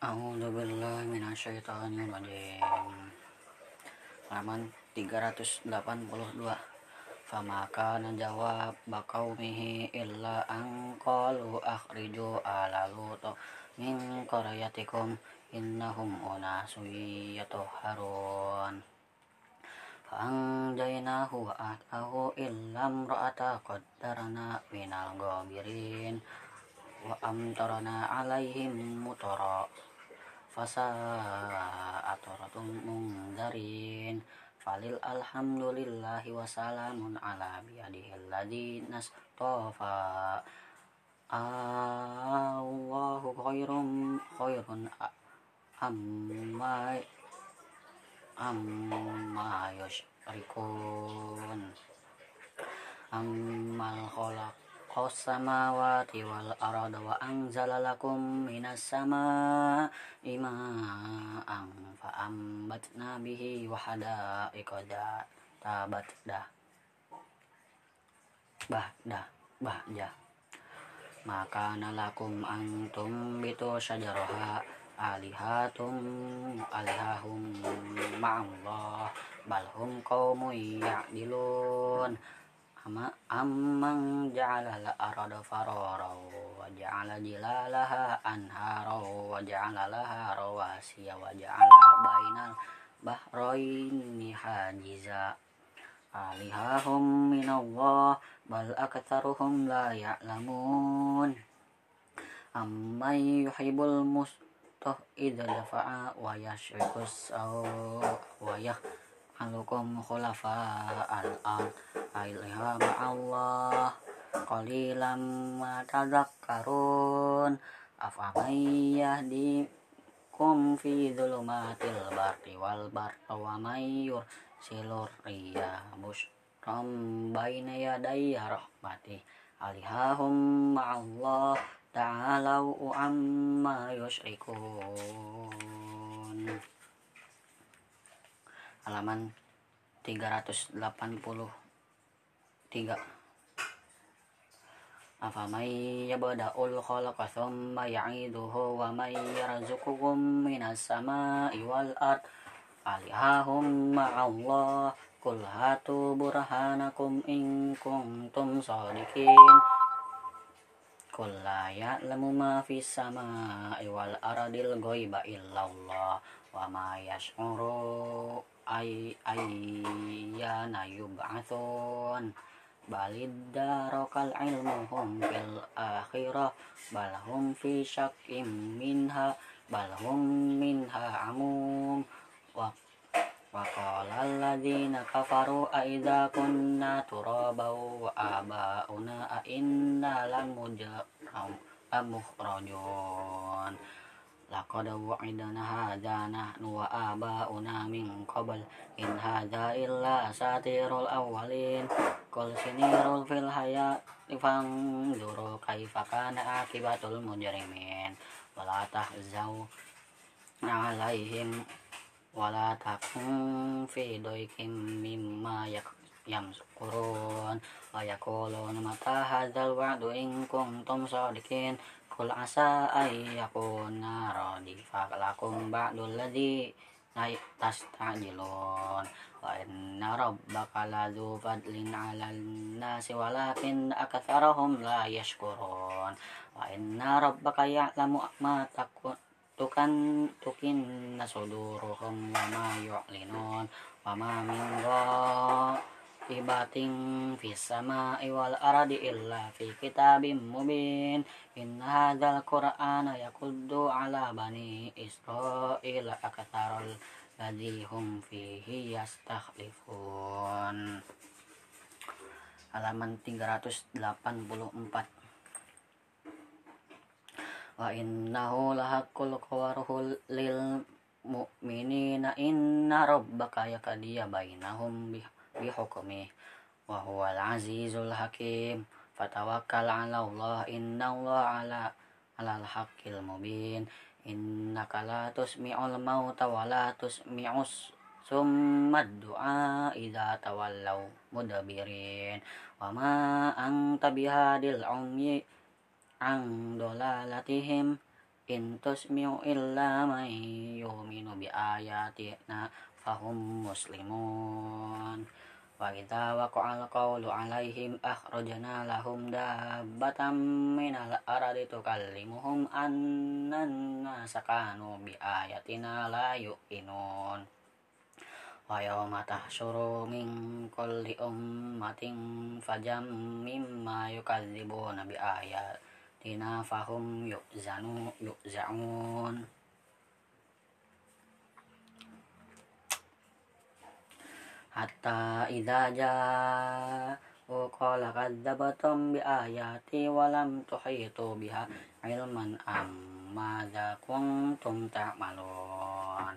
A'udzu billahi minasyaitonir rajim. Halaman 382. Famaka najawab baqaumihi illa an qalu akhriju ala lut min qaryatikum innahum unasun yatahharun. Fa'anjaynahu wa ahlahu illa imra'ata qaddarna minal ghabirin wa amtarna alaihim mutara. Fasa ataratum mundarin. Falil alhamdulillahi wa salamun ala biyadihil ladzi nastafa. Allahu khairum khairun amma amma yusyrikun ammal khalaq samawati wal arda wa anzala lakum minas samaa'i ma'an fa ambatna bihi wa hadaiqa tabat dah bah dah bah ja maka nalakum antum bitu syajaraha alihatum alihahum ma'allah balhum qaumun ya'dilun ama amman ja'ala al-arda farara wa ja'ala jilalaha anhara wa ja'ala laha rawasiya wa ja'ala bainal bahraini hajiza. Alihahum minallah bal aktsaruhum la ya'lamun. Amman yuhibbul mustah idza dafa'a wa yashrikus wa yah alukum khulafa al-ard ailha Allah qalilam ma tadhakkarun afamay yahdikum fi dhulumatil barri wal barri wa may yursilur riyah bushram baina yaday rahmati alihahum ma'allah ta'alau amma yusyrikun halaman 383 Afamay yabda'ul khalaqa thumma ya'iduhu wa may yarzuqukum minas sama'i wal ard. Alihahum ma'allah Qul hatu burhanakum in kuntum sadiqin. Qul la ya'lamu ma fis sama'i wal ardil ghaiba illallah wa ma yash'uru ay ayyana yub'atsun balid darakal ilmuhum fil akhirah. Balhum fi syakkim minha. Balhum minha amum. Wa wa qala alladhina kafaru aidza kunna turabaw wa abauna a inna lamujram amukhrajun laqad wa'idna hadza nahnu wa aba'una min qabl in hadza illa satirul awwalin qul sinirul fil hayati fanzuru kaifa kana akibatul mujrimin wala tahzau alaihim wala takun yamsukurun wa yaquluna mata hadzal wa'du in kuntum sadiqin Kul asa ayyakuna radifa lakum ba'dul ladzi tastajilun. Wa inna rabbaka ladzu fadlin 'alan nasi walakin aktsarahum la yashkurun. Wa inna rabbaka ya'lamu ma tukan tukin nasuduruhum wa ma yu'linun. Wa ma min ibating fis sama'i wal ardi illa fi kitabim mubin. Inna hadzal qur'ana yakuddu ala bani israila akatarul ladzi hum fihi yastakhlifun. Halaman 384 wa innahu lahaqqul qawaruhul lil mu'minina inna rabbaka yakadiya bainahum bih bihukmi wa huwal azizul hakim. Fatawakkal ala Allah inna Allah ala alal haqqil mubin. Innaka la tusmi'ul mauta wa la tusmi'us summa du'a idza tawallaw mudabirin. Wa ma anta bihadil umyi an dolalatihim. In tusmi'u illa man yu'minu bi ayatina fahum muslimun wa idza waqa'al qawlu 'alaihim akhrajna lahum dabbatan minal ardi tukallimuhum annan nasa kanu bi ayatina la yu'minun. Wa yawma tahsyuru min kulli حتى إذا جاءوا قال كذبتم بآياتي ولم تحيطوا بها علما أم ماذا كنتم تعملون؟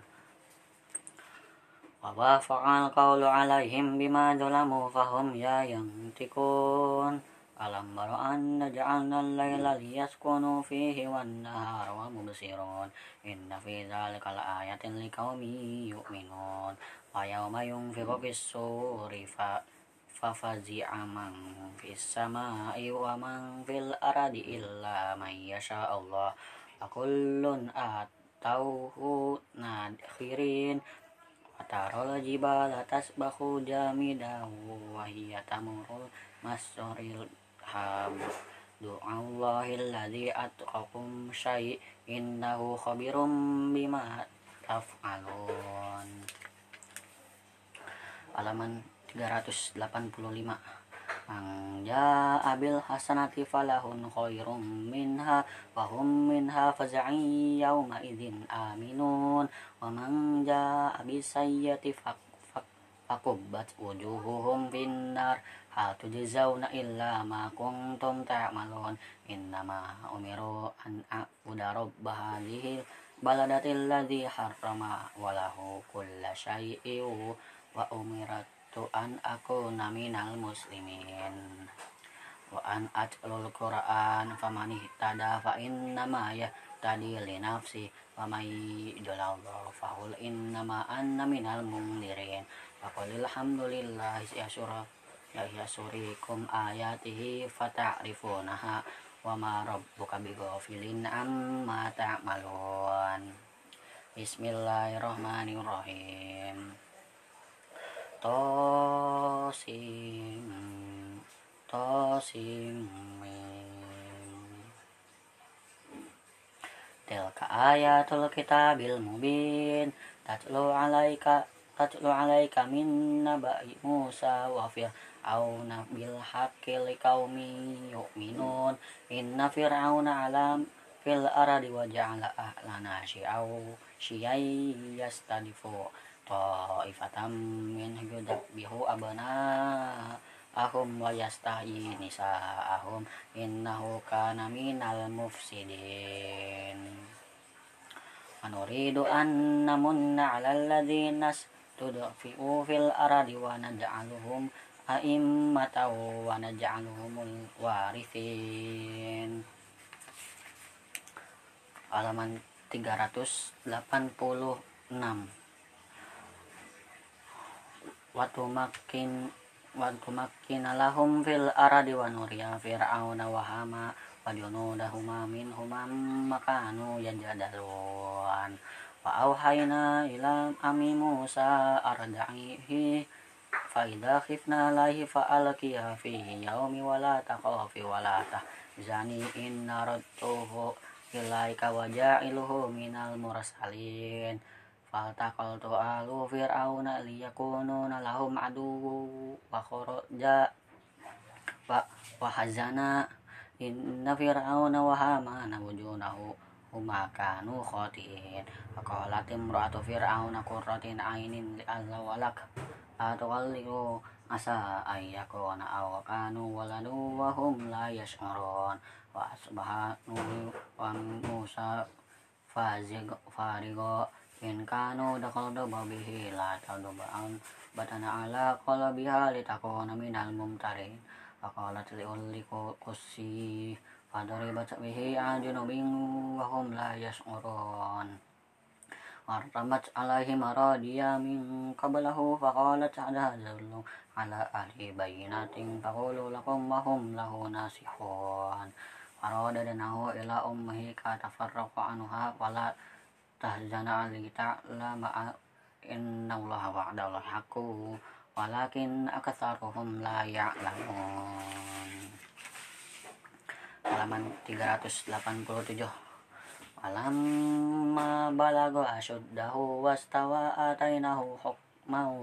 ووافق القول عليهم بما ظلموا فهم لا ينطقون. Wa alam baro anna ja'alna al-layla liyaskunu fihi wan nahara wa mubsirun inna fi dzalika la-ayatin liqaumin yu'minun. Wa yawma yunfiqu fis-suri fa fafazi'a man fis sama'i wa man fil ardi illa man yasha Allah wa kullun atauhu nadkhirin wa taral jibala tasbahu jamidan wa hiya tamurru masril hab du'allahi alladhi atqakum syai. Innahu khabirum bima taf'alun. Halaman 385 Angja abil hasanati falahun khairum minha wa hum minha faz'i yawma idzin aminun. Wa man jaa sayyati fakubbat wujuhuhum finnar. Hal tujzauna illa ma kuntum ta'malun. Innama umiru an a'budu rabb hadhihi baladatil ladzi harrama walahu kulla syai'in wa umiratu an aku naminal muslimin. Wa an atlul quran famani tada fa innama ya tadi li nafsi wa may dalallahu fahul qulil hamdulillah ya surah ya yasurikum ayatihi fata'rifunaha wa ma rabbuka bighafilin amma ta'malun. Bismillahirrahmanirrahim. Tosim tosim tilka ayatul kitabil mubin tatlu alaika tatlu alaika min nabai Musa wa fir'auna bil haqqi liqaumi yu'minun. Inna fir'auna alam fil ardi wa ja'ala ahlana syi'au syiyai yastadifu ta'ifatam min yudabbihu abana ahum wa yastahi nisa'ahum. Innahu kana minal mufsidin. Anuridu an namunna 'alal ladzina tudfi'u fil ardi wa naj'aluhum a'immatan wa naj'aluhumul warithin. Halaman 386 Watu makin Watu makin lahum fil aradi wa nuriya fir'auna wa hama wa junudahuma minhuma makanu yajadalun wa auhayna ila ami Musa arda'ihi fa idha khifna lahi fa alqiya fihi yaumi wa la taqafi wa la tahzani inna radtuhu ilaika wa ja'iluhu minal mursalin. Faltaqaltu alu fir'auna liyakununa lahum adu wa kharaja wa wa hazana inna fir'auna wa hamana wujunahu huma kanu khatiin qalat imra'atu fir'auna qurratin ainin li azza walak atuqallilu asa ayyakuna aw kanu waladu wa hum la yash'urun. Wa asbahanu wa musa fazig farigo. In kanu dakhaldu babihi la tadubaan batana ala qala biha litakuna minal mumtarin. Faqalat liulli kusi fadaribat bihi ajunubin wa hum la yash'urun. Wartamat alaihi maradiya min qablahu faqalat adhadallu ala ahli bayinatin faqulu lakum wa hum lahu nasihun. Faradadnahu ila ummihi katafarraqa anha wala tahzana alita lama innallaha wa'dallahi haqqu walakin akatsaruhum la ya'lamun halaman 387 Alamma balago asyuddahu wastawa atainahu hukmau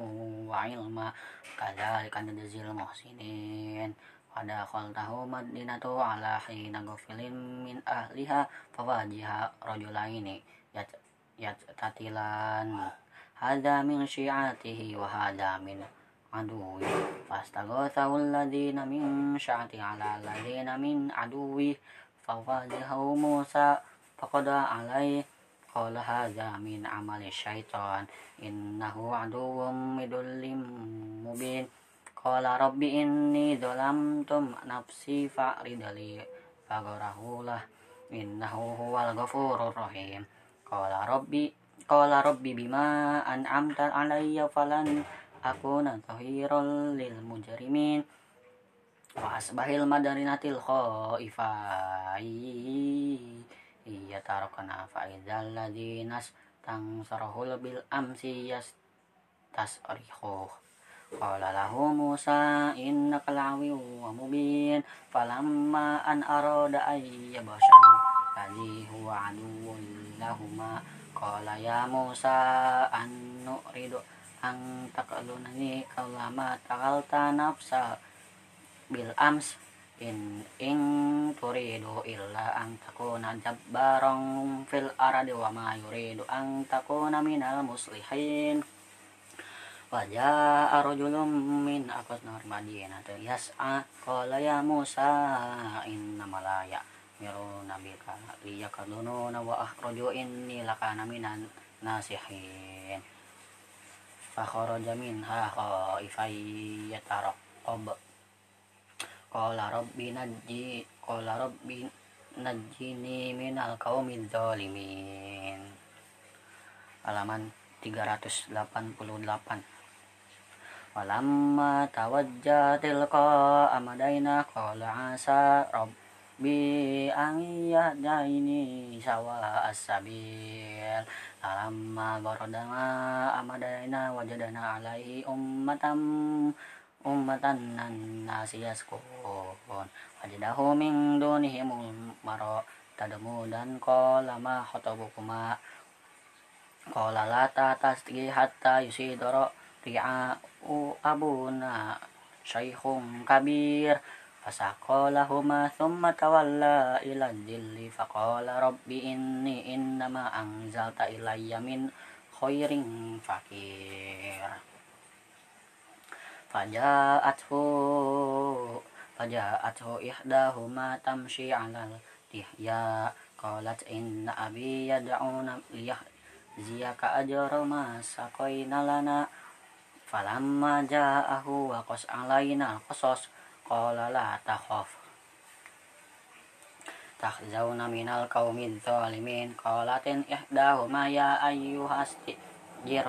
wa ilma. Kadzalika najzil muhsinin pada khaltahu madinatu ala hina gufilin min ahliha fawajiha rajulaini yat yat tatilan hadza min syi'atihi wa hadza min aduwi fastaghathahu alladhina min sya'ati ala alladhina min aduwi fawajihahu Musa faqada alai qala hadza min amali syaitan innahu aduwwum midullim mubin qala rabbi inni dhalamtu nafsi fa'ridali fagharahu lah innahu huwal ghafurur rahim qala rabbi qala rabbi bima an'amta alayya falan akuna zahiran lil mujrimin. Wa asbahil madarinatil khaifai. Iya tarokana faizal ladinas tang sarahul bil amsi yas tasrihu qala lahu musa innaka lawi wa mubin. Falamma an arada ay yabshan ladhi huwa aduwwun lahuma qala ya musa an nuridu an taqalunani kalama taqalta nafsa bil ams in ing turidu illa ang takuna jabbarang fil aradi wa ma yuridu ang takuna minal muslihin. Wajah arujulum min aqsnar madinah yas'a qala ya Musa inna malaya miru nabika liyakadununa wa akhruju inni lakana minan nasihin fa kharaja minha khaifan yataraqab Qala rabbi najji Qala rabbi najjini minal qaumidz zalimin. Halaman 388 Walamma tawajja tilqa amadaina qala asa rabbi an yahdaini sawa as-sabil. Alamma garadama amadaina wajadana alaihi ummatam ummatan nan nasi yaskun. Wajadahu min dunihim maro tadamu dan qala ma khotabukuma qala la tasgi hatta yusidara ri'a abuna syaikhun kabir fasaqalahuma thumma tawalla ila dhilli faqala rabbi inni innama anzalta ilayya min khairin fakir faja'athu faja'athu ihdahuma tamshi 'alal tihya. Qalat inna abi yad'una liyahziyaka ajra ma saqaina lana. Falamma ja'ahu wa qas 'alaina qasas qala la takhaf. Tahzauna minal qaumidz zalimin. Qalatin ihdahuma ya ayyuhas jir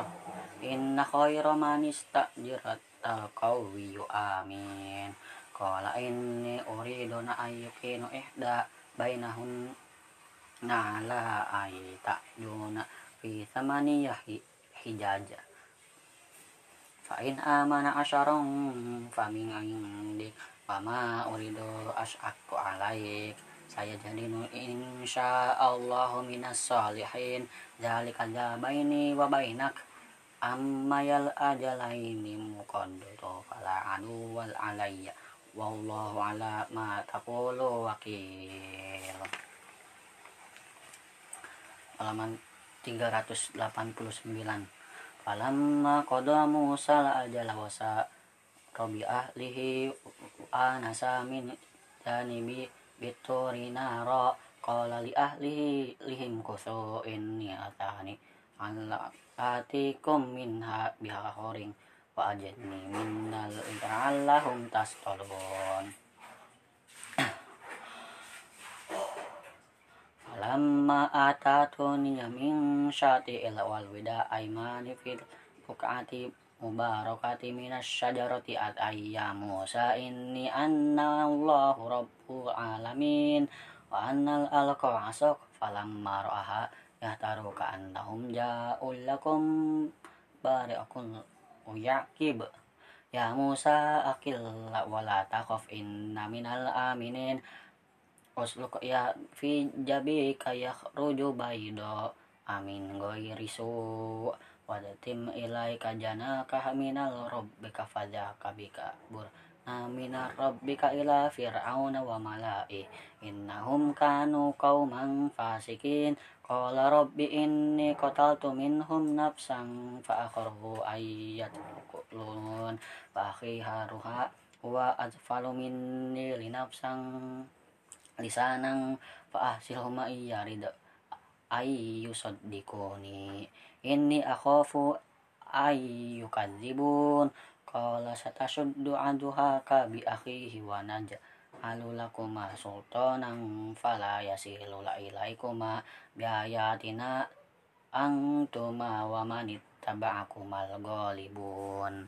inna khayra man istajirat al-qawiyyu amin. Qala inni uridu na ayyukinu ihda bainahun nala ayta yuna fi thamaniyah hijaja. Fa in amana asyarun fa min indik wa ma uridu as'aku alaik. Saya jadi insya Allah minas salihin. Zalika baini wa bainak. Ammayal ajalaini muqaddiru fala anu wal alayya. Wallahu ala ma taqulu wakil. Halaman 389 falamma qada Musa ajala wasa rabi ahlihi anasa min janibi bituri nara. Qala li ahlihi lihim kusu inni atani ala atikum minha biha horing wa ajadni minnal ta'allahum tastolun falamma atatuni min syati ila wal wida aymani fil bukati mubarakati minas syajarati at ayya Musa inni anna Allahu rabbul alamin. Wa annal alqa asaq falamma ra'aha yahtaru ka'annahum ja'ul lakum bari'akun uyakib ya Musa akil wala takhaf inna minal aminin. Usluk ya fi jabika yakhruju baydo amin ghairi su wadatim ilaika janaka minal rabbika fadhaka bika bur minar rabbika ila fir'auna wa mala'i innahum kanu qauman fasikin. Qala rabbi inni qataltu minhum nafsan fa akharu ayyat kulun fa akhi haruha wa azfalu minni li nafsan lisanang fa ahsilhuma iyarid ayyusaddikuni inni akhafu ayyukadzibun Qala satashuddu aduhaka bi akhihi wa naj'alu lakuma sultanan fala yasilu la ilaikuma bi ayatina antuma wa manittaba'akumal ghalibun